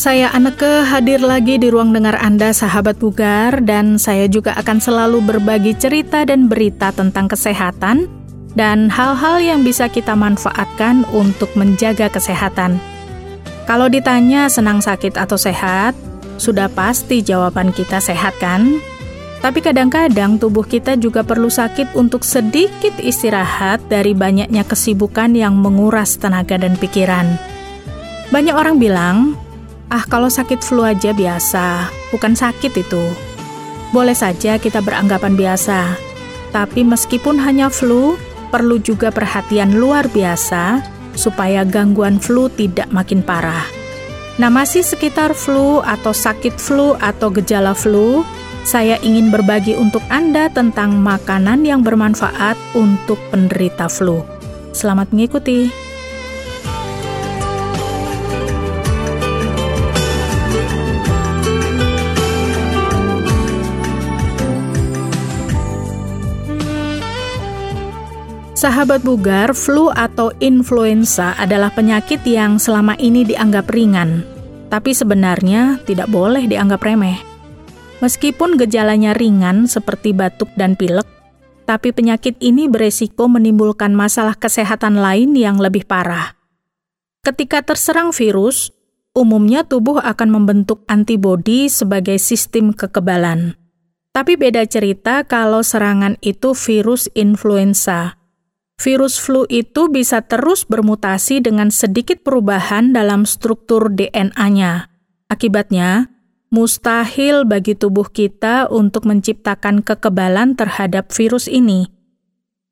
Saya Aneke hadir lagi di ruang dengar Anda sahabat bugar dan saya juga akan selalu berbagi cerita dan berita tentang kesehatan dan hal-hal yang bisa kita manfaatkan untuk menjaga kesehatan. Kalau ditanya senang sakit atau sehat, sudah pasti jawaban kita sehat kan? Tapi kadang-kadang tubuh kita juga perlu sakit untuk sedikit istirahat dari banyaknya kesibukan yang menguras tenaga dan pikiran. Banyak orang bilang, Ah, kalau sakit flu aja biasa, bukan sakit itu. Boleh saja kita beranggapan biasa, tapi meskipun hanya flu, perlu juga perhatian luar biasa supaya gangguan flu tidak makin parah. Nah, masih sekitar flu atau sakit flu atau gejala flu, saya ingin berbagi untuk Anda tentang makanan yang bermanfaat untuk penderita flu. Selamat mengikuti. Sahabat bugar, flu atau influenza adalah penyakit yang selama ini dianggap ringan, tapi sebenarnya tidak boleh dianggap remeh. Meskipun gejalanya ringan seperti batuk dan pilek, tapi penyakit ini beresiko menimbulkan masalah kesehatan lain yang lebih parah. Ketika terserang virus, umumnya tubuh akan membentuk antibodi sebagai sistem kekebalan. Tapi beda cerita kalau serangan itu virus influenza virus flu itu bisa terus bermutasi dengan sedikit perubahan dalam struktur DNA-nya. Akibatnya, mustahil bagi tubuh kita untuk menciptakan kekebalan terhadap virus ini.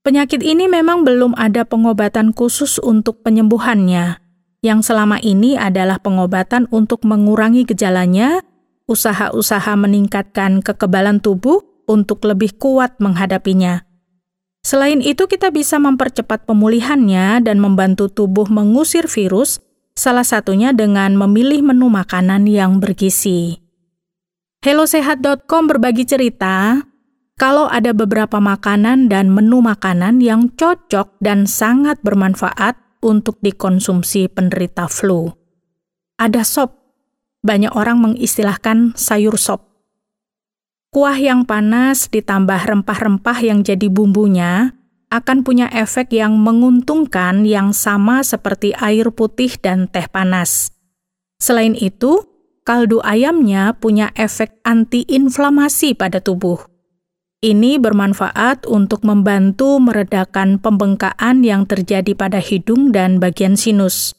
Penyakit ini memang belum ada pengobatan khusus untuk penyembuhannya. Yang selama ini adalah pengobatan untuk mengurangi gejalanya, usaha-usaha meningkatkan kekebalan tubuh untuk lebih kuat menghadapinya. Selain itu, kita bisa mempercepat pemulihannya dan membantu tubuh mengusir virus, salah satunya dengan memilih menu makanan yang bergizi. HelloSehat.com berbagi cerita kalau ada beberapa makanan dan menu makanan yang cocok dan sangat bermanfaat untuk dikonsumsi penderita flu. Ada sop. Banyak orang mengistilahkan sayur sop. Kuah yang panas ditambah rempah-rempah yang jadi bumbunya akan punya efek yang menguntungkan yang sama seperti air putih dan teh panas. Selain itu, kaldu ayamnya punya efek antiinflamasi pada tubuh. Ini bermanfaat untuk membantu meredakan pembengkakan yang terjadi pada hidung dan bagian sinus.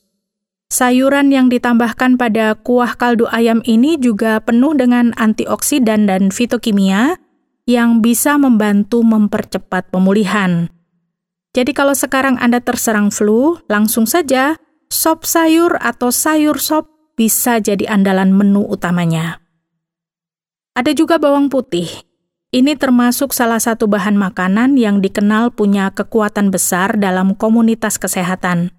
Sayuran yang ditambahkan pada kuah kaldu ayam ini juga penuh dengan antioksidan dan fitokimia yang bisa membantu mempercepat pemulihan. Jadi kalau sekarang Anda terserang flu, langsung saja sop sayur atau sayur sop bisa jadi andalan menu utamanya. Ada juga bawang putih. Ini termasuk salah satu bahan makanan yang dikenal punya kekuatan besar dalam komunitas kesehatan.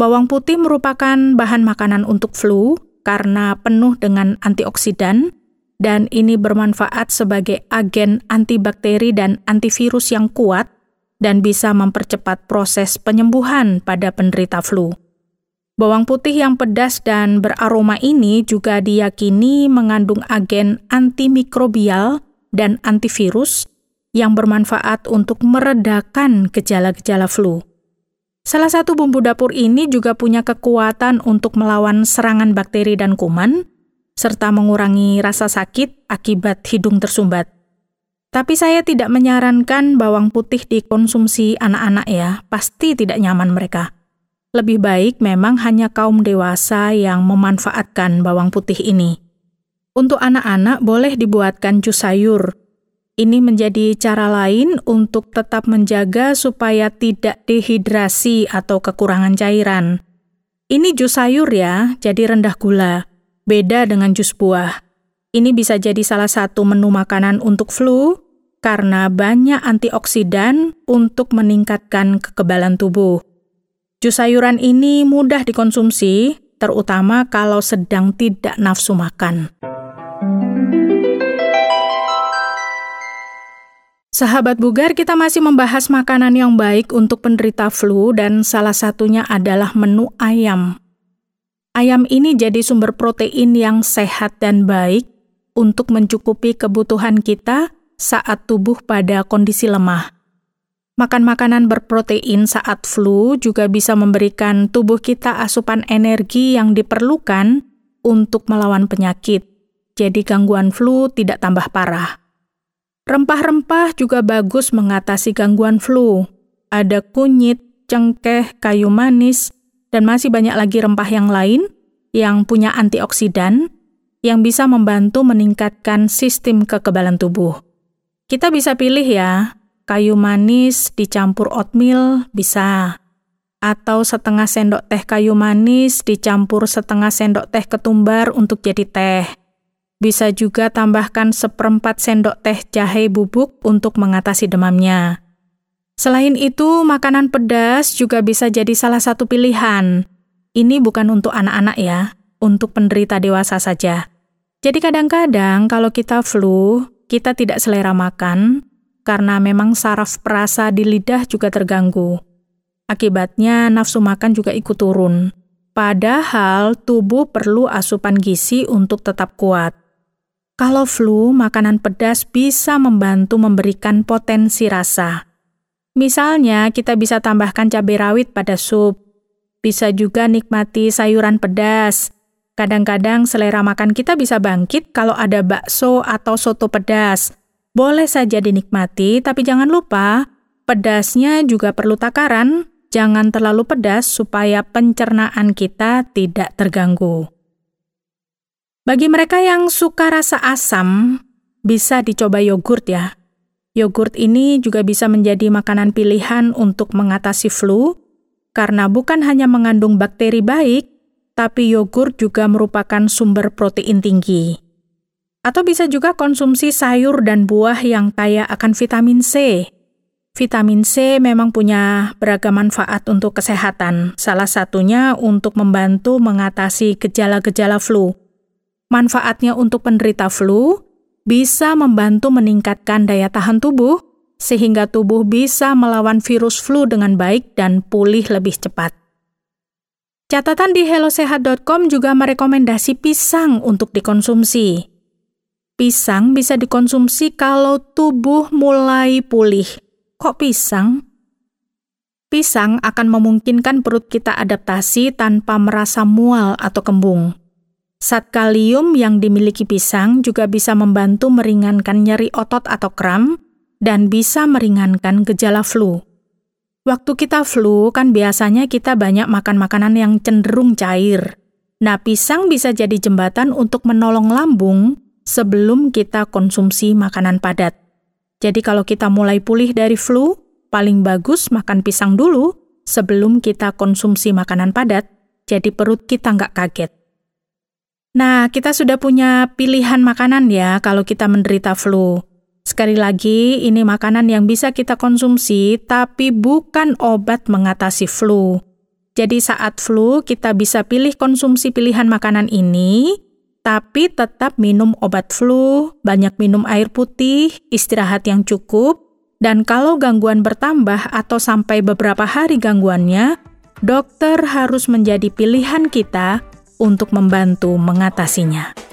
Bawang putih merupakan bahan makanan untuk flu karena penuh dengan antioksidan dan ini bermanfaat sebagai agen antibakteri dan antivirus yang kuat dan bisa mempercepat proses penyembuhan pada penderita flu. Bawang putih yang pedas dan beraroma ini juga diyakini mengandung agen antimikrobial dan antivirus yang bermanfaat untuk meredakan gejala-gejala flu. Salah satu bumbu dapur ini juga punya kekuatan untuk melawan serangan bakteri dan kuman, serta mengurangi rasa sakit akibat hidung tersumbat. Tapi saya tidak menyarankan bawang putih dikonsumsi anak-anak ya, pasti tidak nyaman mereka. Lebih baik memang hanya kaum dewasa yang memanfaatkan bawang putih ini. Untuk anak-anak boleh dibuatkan jus sayur, ini menjadi cara lain untuk tetap menjaga supaya tidak dehidrasi atau kekurangan cairan. Ini jus sayur ya, jadi rendah gula. Beda dengan jus buah. Ini bisa jadi salah satu menu makanan untuk flu karena banyak antioksidan untuk meningkatkan kekebalan tubuh. Jus sayuran ini mudah dikonsumsi, terutama kalau sedang tidak nafsu makan. Sahabat bugar, kita masih membahas makanan yang baik untuk penderita flu dan salah satunya adalah menu ayam. Ayam ini jadi sumber protein yang sehat dan baik untuk mencukupi kebutuhan kita saat tubuh pada kondisi lemah. Makan makanan berprotein saat flu juga bisa memberikan tubuh kita asupan energi yang diperlukan untuk melawan penyakit. Jadi gangguan flu tidak tambah parah. Rempah-rempah juga bagus mengatasi gangguan flu. Ada kunyit, cengkeh, kayu manis, dan masih banyak lagi rempah yang lain yang punya antioksidan yang bisa membantu meningkatkan sistem kekebalan tubuh. Kita bisa pilih ya, kayu manis dicampur oatmeal bisa. Atau setengah sendok teh kayu manis dicampur setengah sendok teh ketumbar untuk jadi teh. Bisa juga tambahkan seperempat sendok teh jahe bubuk untuk mengatasi demamnya. Selain itu, makanan pedas juga bisa jadi salah satu pilihan. Ini bukan untuk anak-anak ya, untuk penderita dewasa saja. Jadi kadang-kadang kalau kita flu, kita tidak selera makan, karena memang saraf perasa di lidah juga terganggu. Akibatnya nafsu makan juga ikut turun. Padahal tubuh perlu asupan gizi untuk tetap kuat. Kalau flu, makanan pedas bisa membantu memberikan potensi rasa. Misalnya, kita bisa tambahkan cabai rawit pada sup. Bisa juga nikmati sayuran pedas. Kadang-kadang selera makan kita bisa bangkit kalau ada bakso atau soto pedas. Boleh saja dinikmati, tapi jangan lupa, pedasnya juga perlu takaran. Jangan terlalu pedas supaya pencernaan kita tidak terganggu. Bagi mereka yang suka rasa asam, bisa dicoba yogurt ya. Yogurt ini juga bisa menjadi makanan pilihan untuk mengatasi flu, karena bukan hanya mengandung bakteri baik, tapi yogurt juga merupakan sumber protein tinggi. Atau bisa juga konsumsi sayur dan buah yang kaya akan vitamin C. Vitamin C memang punya beragam manfaat untuk kesehatan, salah satunya untuk membantu mengatasi gejala-gejala flu. Manfaatnya untuk penderita flu bisa membantu meningkatkan daya tahan tubuh, sehingga tubuh bisa melawan virus flu dengan baik dan pulih lebih cepat. Catatan di hellosehat.com juga merekomendasi pisang untuk dikonsumsi. Pisang bisa dikonsumsi kalau tubuh mulai pulih. Kok pisang? Pisang akan memungkinkan perut kita adaptasi tanpa merasa mual atau kembung. Zat kalium yang dimiliki pisang juga bisa membantu meringankan nyeri otot atau kram dan bisa meringankan gejala flu. Waktu kita flu kan biasanya kita banyak makan makanan yang cenderung cair. Nah, pisang bisa jadi jembatan untuk menolong lambung sebelum kita konsumsi makanan padat. Jadi kalau kita mulai pulih dari flu, paling bagus makan pisang dulu sebelum kita konsumsi makanan padat, jadi perut kita nggak kaget. Nah, kita sudah punya pilihan makanan ya kalau kita menderita flu. Sekali lagi, ini makanan yang bisa kita konsumsi, tapi bukan obat mengatasi flu. Jadi saat flu, kita bisa pilih konsumsi pilihan makanan ini, tapi tetap minum obat flu, banyak minum air putih, istirahat yang cukup, dan kalau gangguan bertambah atau sampai beberapa hari gangguannya, dokter harus menjadi pilihan kita untuk membantu mengatasinya.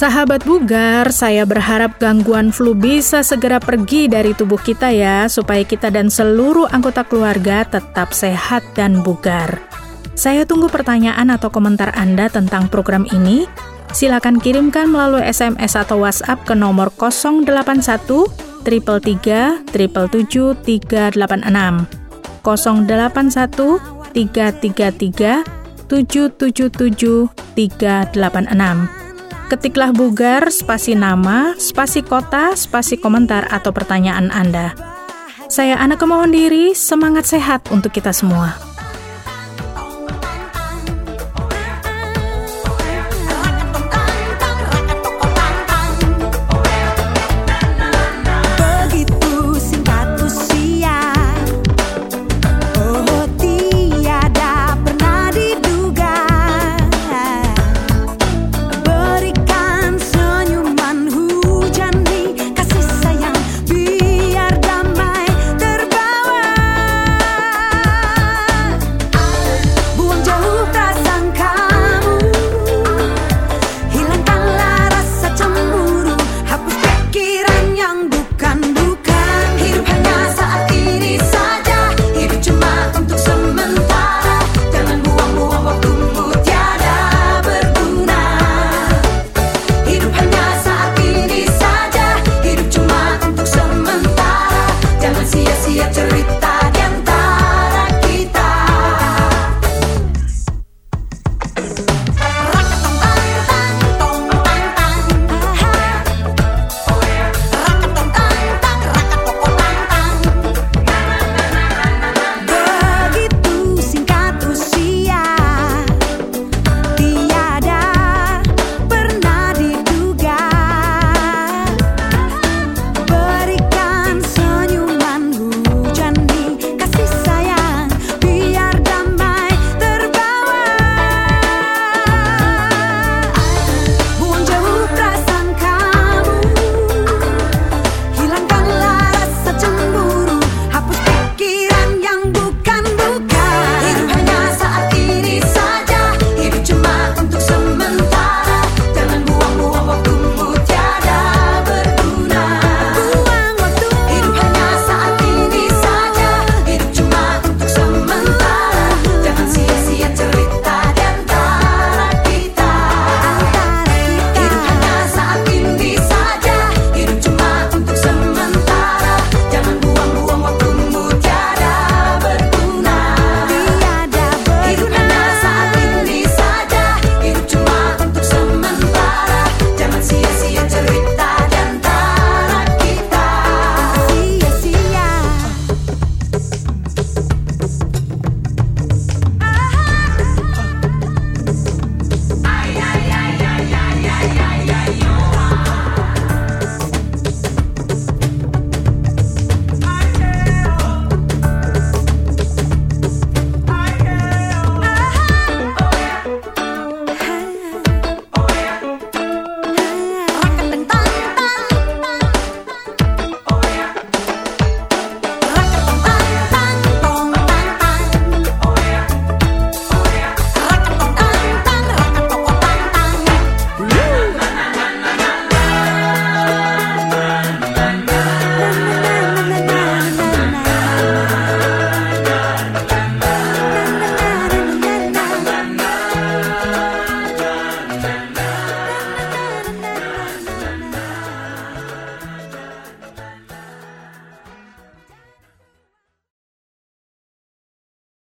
Sahabat bugar, saya berharap gangguan flu bisa segera pergi dari tubuh kita ya, supaya kita dan seluruh anggota keluarga tetap sehat dan bugar. Saya tunggu pertanyaan atau komentar Anda tentang program ini. Silakan kirimkan melalui SMS atau WhatsApp ke nomor 081 333 386 081 333 777 386 Ketiklah bugar, spasi nama, spasi kota, spasi komentar atau pertanyaan Anda. Saya Ana kemohon diri, semangat sehat untuk kita semua.